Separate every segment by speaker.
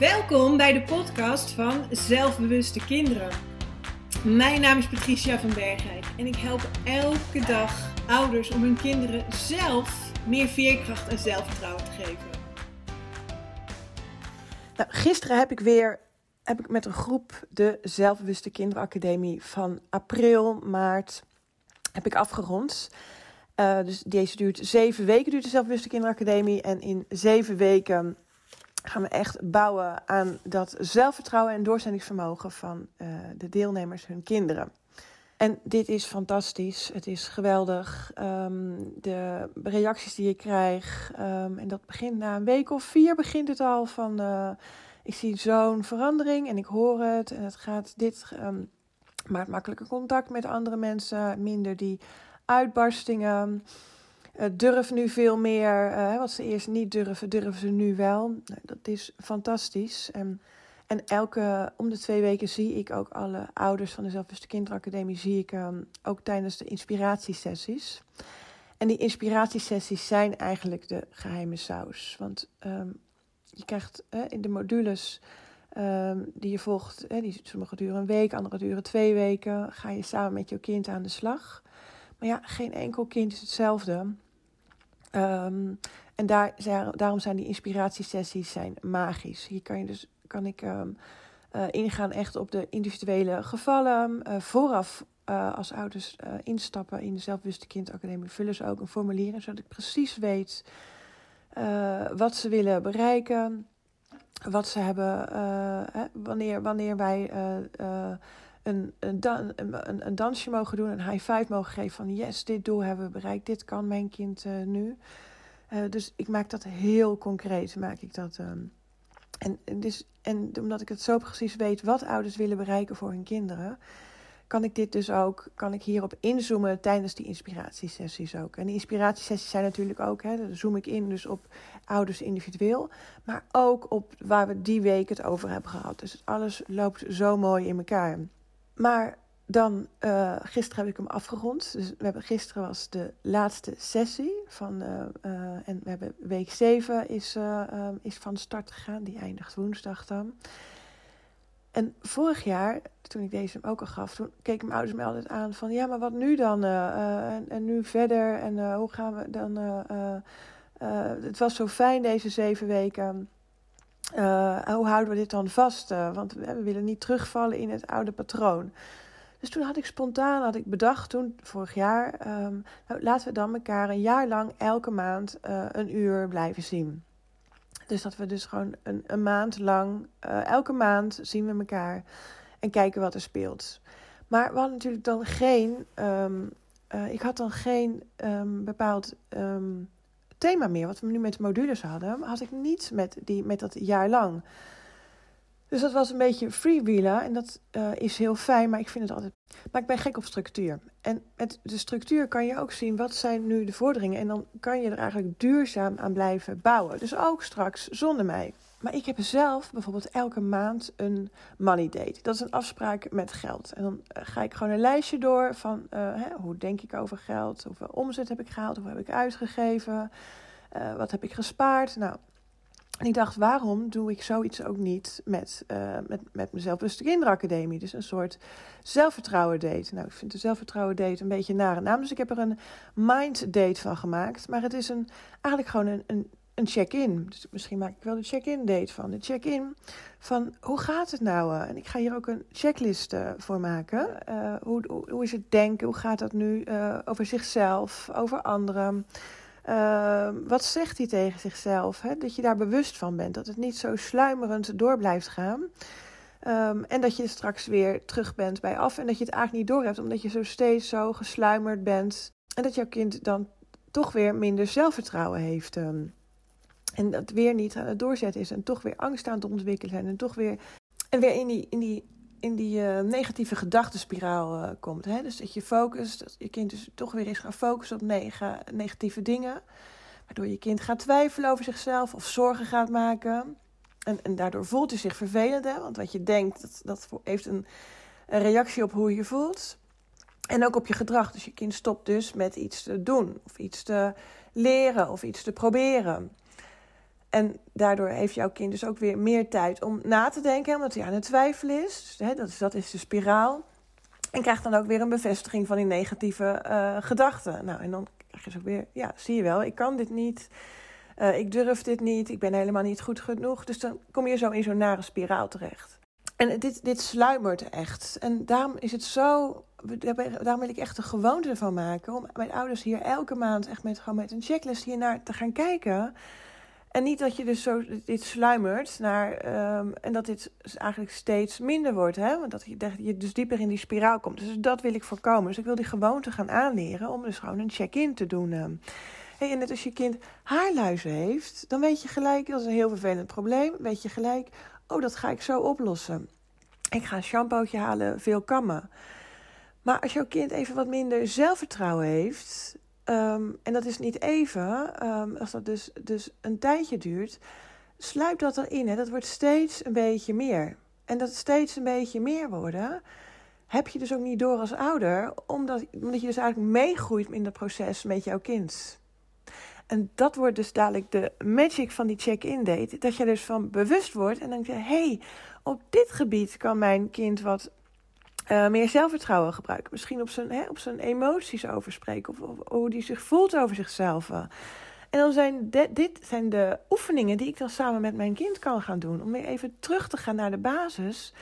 Speaker 1: Welkom bij de podcast van Zelfbewuste Kinderen. Mijn naam is Patricia van Bergijk en ik help elke dag ouders om hun kinderen zelf meer veerkracht en zelfvertrouwen te geven.
Speaker 2: Nou, gisteren heb ik weer heb ik met een groep de Zelfbewuste Kinderacademie van april, maart heb ik afgerond. Uh, dus deze duurt zeven weken, duurt de Zelfbewuste Kinderacademie. En in zeven weken gaan we echt bouwen aan dat zelfvertrouwen en doorzettingsvermogen van uh, de deelnemers, hun kinderen. En dit is fantastisch. Het is geweldig. Um, de reacties die je krijgt. Um, en dat begint na een week of vier begint het al van. Uh, ik zie zo'n verandering en ik hoor het. En het gaat dit. Um, maakt makkelijker contact met andere mensen. Minder die uitbarstingen. Uh, durf nu veel meer. Uh, wat ze eerst niet durven, durven ze nu wel. Nou, dat is fantastisch. En, elke om de twee weken zie ik ook alle ouders van de Zelfbewuste Kinderacademie. Zie ik um, ook tijdens de inspiratiesessies. En die inspiratiesessies zijn eigenlijk de geheime saus. Want um, je krijgt in de modules um, die je volgt, die, sommige duren een week, andere duren twee weken. Ga je samen met jouw kind aan de slag. Maar ja, geen enkel kind is hetzelfde. Um, en daar, daarom zijn die inspiratiesessies zijn magisch. Hier kan je dus kan ik um, uh, ingaan echt op de individuele gevallen. Uh, vooraf uh, als ouders instappen in de Zelfbewuste Kindacademie vullen ze ook een formulier zodat ik precies weet wat ze willen bereiken. Wat ze hebben, hè, wanneer, wanneer wij een, een, dan, een, een, dansje mogen doen, een high five mogen geven van yes, dit doel hebben we bereikt, dit kan mijn kind uh, nu. Uh, dus ik maak dat heel concreet, maak ik dat. Um, en, dus, en omdat ik het zo precies weet wat ouders willen bereiken voor hun kinderen, kan ik dit dus ook, kan ik hierop inzoomen tijdens die inspiratiesessies ook. En die inspiratiesessies zijn natuurlijk ook, hè, zoom ik in dus op ouders individueel, maar ook op waar we die week het over hebben gehad. Dus alles loopt zo mooi in elkaar. Maar dan, uh, gisteren heb ik hem afgerond. Dus we hebben, gisteren was de laatste sessie. Van, uh, uh, en we hebben week 7 is, is van start gegaan. Die eindigt woensdag dan. En vorig jaar, toen ik deze hem ook al gaf, toen keken mijn ouders me altijd aan van... Ja, maar wat nu dan? En, en, nu verder? En hoe gaan we dan... het was zo fijn deze zeven weken... Uh, hoe houden we dit dan vast? Uh, want we, willen niet terugvallen in het oude patroon. Dus toen had ik spontaan had ik bedacht, toen vorig jaar, um, nou, laten we dan elkaar een jaar lang elke maand uh, een uur blijven zien. Dus dat we dus gewoon een, een maand lang, elke maand zien we elkaar en kijken wat er speelt. Maar we hadden natuurlijk dan geen, um, ik had dan geen um, bepaald thema meer. Wat we nu met de modules hadden, had ik niet met, die, met dat jaar lang. Dus dat was een beetje freewheelen en dat uh, is heel fijn, maar ik vind het altijd. Maar ik ben gek op structuur. En met de structuur kan je ook zien wat zijn nu de vorderingen. En dan kan je er eigenlijk duurzaam aan blijven bouwen. Dus ook straks zonder mij. Maar ik heb zelf bijvoorbeeld elke maand een money date. Dat is een afspraak met geld. En dan eh, ga ik gewoon een lijstje door van uh, hè, hoe denk ik over geld, hoeveel omzet heb ik gehaald, hoeveel heb ik uitgegeven, uh, wat heb ik gespaard. Nou, en ik dacht, waarom doe ik zoiets ook niet met, uh, met, met mezelf? Dus de kinderacademie. Dus een soort zelfvertrouwen date. Nou, ik vind de zelfvertrouwen date een beetje nare naam. Dus ik heb er een mind date van gemaakt. Maar het is een, eigenlijk gewoon een, een, een check-in. Dus misschien maak ik wel de check-in date van. De check-in van hoe gaat het nou? En ik ga hier ook een checklist uh, voor maken. Uh, hoe, hoe, hoe, is het denken? Hoe gaat dat nu over zichzelf, over anderen? Uh, wat zegt hij tegen zichzelf? Hè? Dat je daar bewust van bent. Dat het niet zo sluimerend door blijft gaan. Um, en dat je straks weer terug bent bij af. En dat je het eigenlijk niet door hebt, omdat je zo steeds zo gesluimerd bent. En dat jouw kind dan toch weer minder zelfvertrouwen heeft. Um, en dat weer niet aan het doorzetten is. En toch weer angst aan het ontwikkelen. En toch weer. En weer in die, in die in die uh, negatieve gedachtenspiraal uh, komt. Hè? Dus dat je focust, dat je kind dus toch weer eens gaat focussen op neg negatieve dingen. Waardoor je kind gaat twijfelen over zichzelf of zorgen gaat maken. En, en daardoor voelt hij zich vervelend, hè? want wat je denkt, dat, dat heeft een, een reactie op hoe je je voelt. En ook op je gedrag. Dus je kind stopt dus met iets te doen, of iets te leren, of iets te proberen. En daardoor heeft jouw kind dus ook weer meer tijd om na te denken, omdat hij aan het twijfelen is. Dus, hè, dat, is dat is de spiraal. En krijgt dan ook weer een bevestiging van die negatieve uh, gedachten. Nou, en dan krijg je dus ook weer, ja, zie je wel, ik kan dit niet. Uh, ik durf dit niet, ik ben helemaal niet goed genoeg. Dus dan kom je zo in zo'n nare spiraal terecht. En dit, dit sluimert echt. En daarom is het zo. Daarom wil ik echt een gewoonte van maken. Om mijn ouders hier elke maand echt met, gewoon met een checklist hier naar te gaan kijken. En niet dat je dus zo dit sluimert naar. Um, en dat dit eigenlijk steeds minder wordt. Hè? Want dat je, je dus dieper in die spiraal komt. Dus dat wil ik voorkomen. Dus ik wil die gewoonte gaan aanleren om dus gewoon een check-in te doen. Um. Hey, en net als je kind haarluizen heeft, dan weet je gelijk, dat is een heel vervelend probleem. Weet je gelijk, oh, dat ga ik zo oplossen. Ik ga een shampootje halen, veel kammen. Maar als jouw kind even wat minder zelfvertrouwen heeft, um, en dat is niet even, um, als dat dus, dus een tijdje duurt, sluip dat erin. Hè. Dat wordt steeds een beetje meer. En dat steeds een beetje meer worden, heb je dus ook niet door als ouder, omdat, omdat je dus eigenlijk meegroeit in dat proces met jouw kind. En dat wordt dus dadelijk de magic van die check-in date. Dat je dus van bewust wordt en dan denk je: hé, hey, op dit gebied kan mijn kind wat uh, meer zelfvertrouwen gebruiken. Misschien op zijn, hè, op zijn emoties over spreken. Of, of, hoe hij zich voelt over zichzelf. En dan zijn dit zijn de oefeningen die ik dan samen met mijn kind kan gaan doen. Om weer even terug te gaan naar de basis.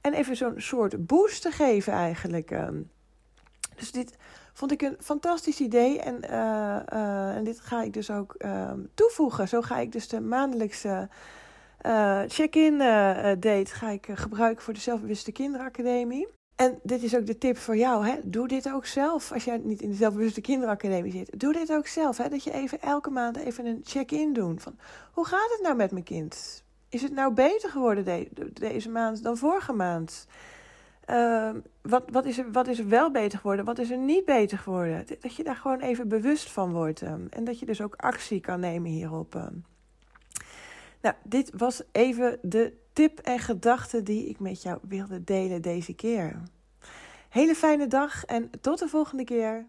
Speaker 2: En even zo'n soort boost te geven eigenlijk. Ehm. Dus dit vond ik een fantastisch idee. En, uh, uh, en dit ga ik dus ook uh, toevoegen. Zo ga ik dus de maandelijkse check-in date ga ik, gebruiken voor de Zelfbewuste Kinderacademie. En dit is ook de tip voor jou. Hè? Doe dit ook zelf. Als jij niet in de Zelfbewuste Kinderacademie zit. Doe dit ook zelf. Hè? Dat je even elke maand even een check-in doet. Van, hoe gaat het nou met mijn kind? Is het nou beter geworden de deze maand dan vorige maand? Uh, wat, wat, is er, wat is wel beter geworden? Wat is er niet beter geworden? Dat je daar gewoon even bewust van wordt. Um, en dat je dus ook actie kan nemen hierop. Um. Nou, dit was even de tip en gedachte die ik met jou wilde delen deze keer. Hele fijne dag en tot de volgende keer.